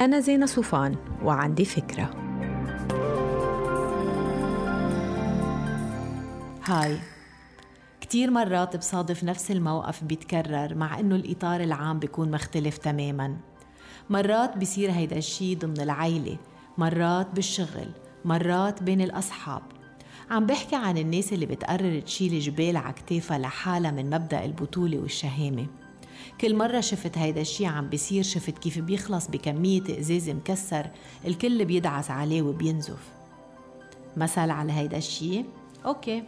أنا زينة صوفان وعندي فكرة. هاي. كتير مرات بصادف نفس الموقف بيتكرر مع إنه الإطار العام بيكون مختلف تماماً. مرات بيصير هيدا الشي ضمن العيلة مرات بالشغل مرات بين الأصحاب. عم بحكي عن الناس اللي بتقرر تشيل جبال على لحالها من مبدأ البطولة والشهامة. كل مرة شفت هيدا الشي عم بيصير شفت كيف بيخلص بكمية إزاز مكسر الكل بيدعس عليه وبينزف. مثل على هيدا الشي؟ Okay.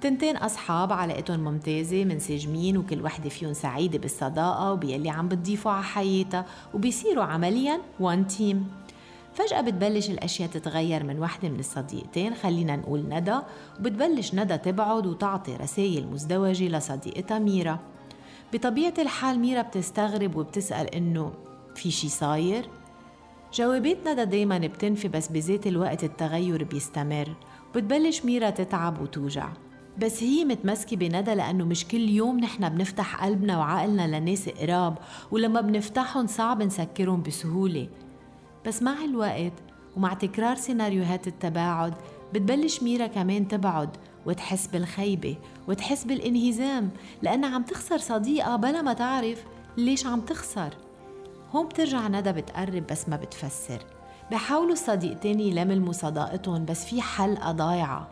تنتين أصحاب علاقتهم ممتازة منسجمين وكل وحدة فيهم سعيدة بالصداقة وبيلي عم بتضيفوا على حياتها وبيصيروا عمليا one team فجأة بتبلش الأشياء تتغير من وحدة من الصديقتين خلينا نقول ندى وبتبلش ندى تبعد وتعطي رسائل مزدوجة لصديقتها ميرا. بطبيعة الحال ميرا بتستغرب وبتسأل إنه في شي صاير؟ جوابات ندى دايما بتنفي بس بذات الوقت التغير بيستمر وبتبلش ميرا تتعب وتوجع بس هي متمسكة بندى لأنه مش كل يوم نحن بنفتح قلبنا وعقلنا لناس قراب ولما بنفتحهم صعب نسكرهم بسهولة بس مع الوقت ومع تكرار سيناريوهات التباعد بتبلش ميرا كمان تبعد وتحس بالخيبة وتحس بالانهزام لأنها عم تخسر صديقة بلا ما تعرف ليش عم تخسر. هون بترجع ندى بتقرب بس ما بتفسر. بحاولوا الصديقتين يلملموا صداقتهم بس في حلقة ضايعة.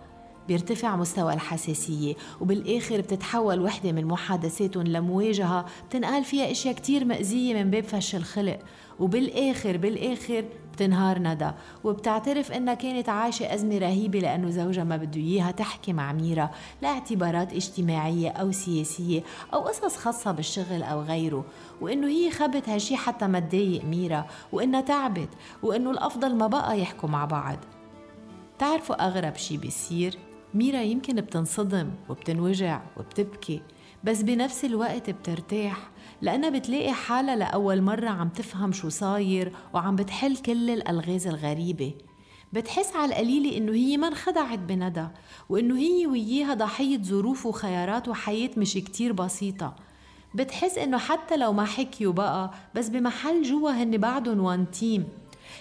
بيرتفع مستوى الحساسية وبالآخر بتتحول وحدة من محادثاتهم لمواجهة بتنقال فيها أشياء كتير مأزية من باب فش الخلق. وبالآخر بالآخر بتنهار ندى. وبتعترف إنها كانت عايشة أزمة رهيبة لأنه زوجها ما بده إياها تحكي مع ميرا لاعتبارات اجتماعية أو سياسية أو قصص خاصة بالشغل أو غيره. وإنه هي خبت هالشي حتى ما تضايق ميرا وإنها تعبت وإنه الأفضل ما بقى يحكوا مع بعض. تعرفوا أغرب شي بيصير؟ ميرا يمكن بتنصدم وبتنوجع وبتبكي بس بنفس الوقت بترتاح لأنها بتلاقي حالها لأول مرة عم تفهم شو صاير وعم بتحل كل الألغاز الغريبة. بتحس على القليلة إنه هي ما انخدعت بندى وإنه هي وياها ضحية ظروف وخيارات وحياة مش كتير بسيطة. بتحس إنه حتى لو ما حكيوا بقى بس بمحل جوا هن بعدهم وان تيم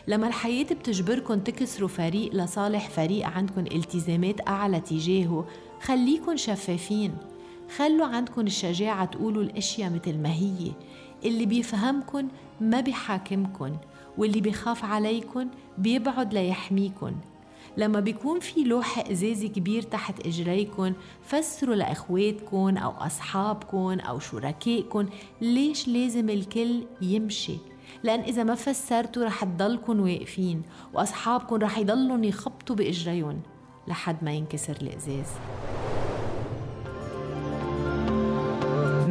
لما الحياة بتجبركن تكسروا فريق لصالح فريق عندكن التزامات أعلى تجاهه خليكن شفافين. خلوا عندكن الشجاعة تقولوا الأشياء مثل ما هي. اللي بيفهمكن ما بيحاكمكن واللي بيخاف عليكن بيبعد ليحميكن. لما بيكون في لوح ازازي كبير تحت اجريكم فسروا لاخواتكم أو اصحابكم أو شركائكم ليش لازم الكل يمشي. لأن إذا ما فسرتوا رح تضلكن واقفين وأصحابكم رح يضلوا يخبطوا بإجريهم لحد ما ينكسر الإزاز.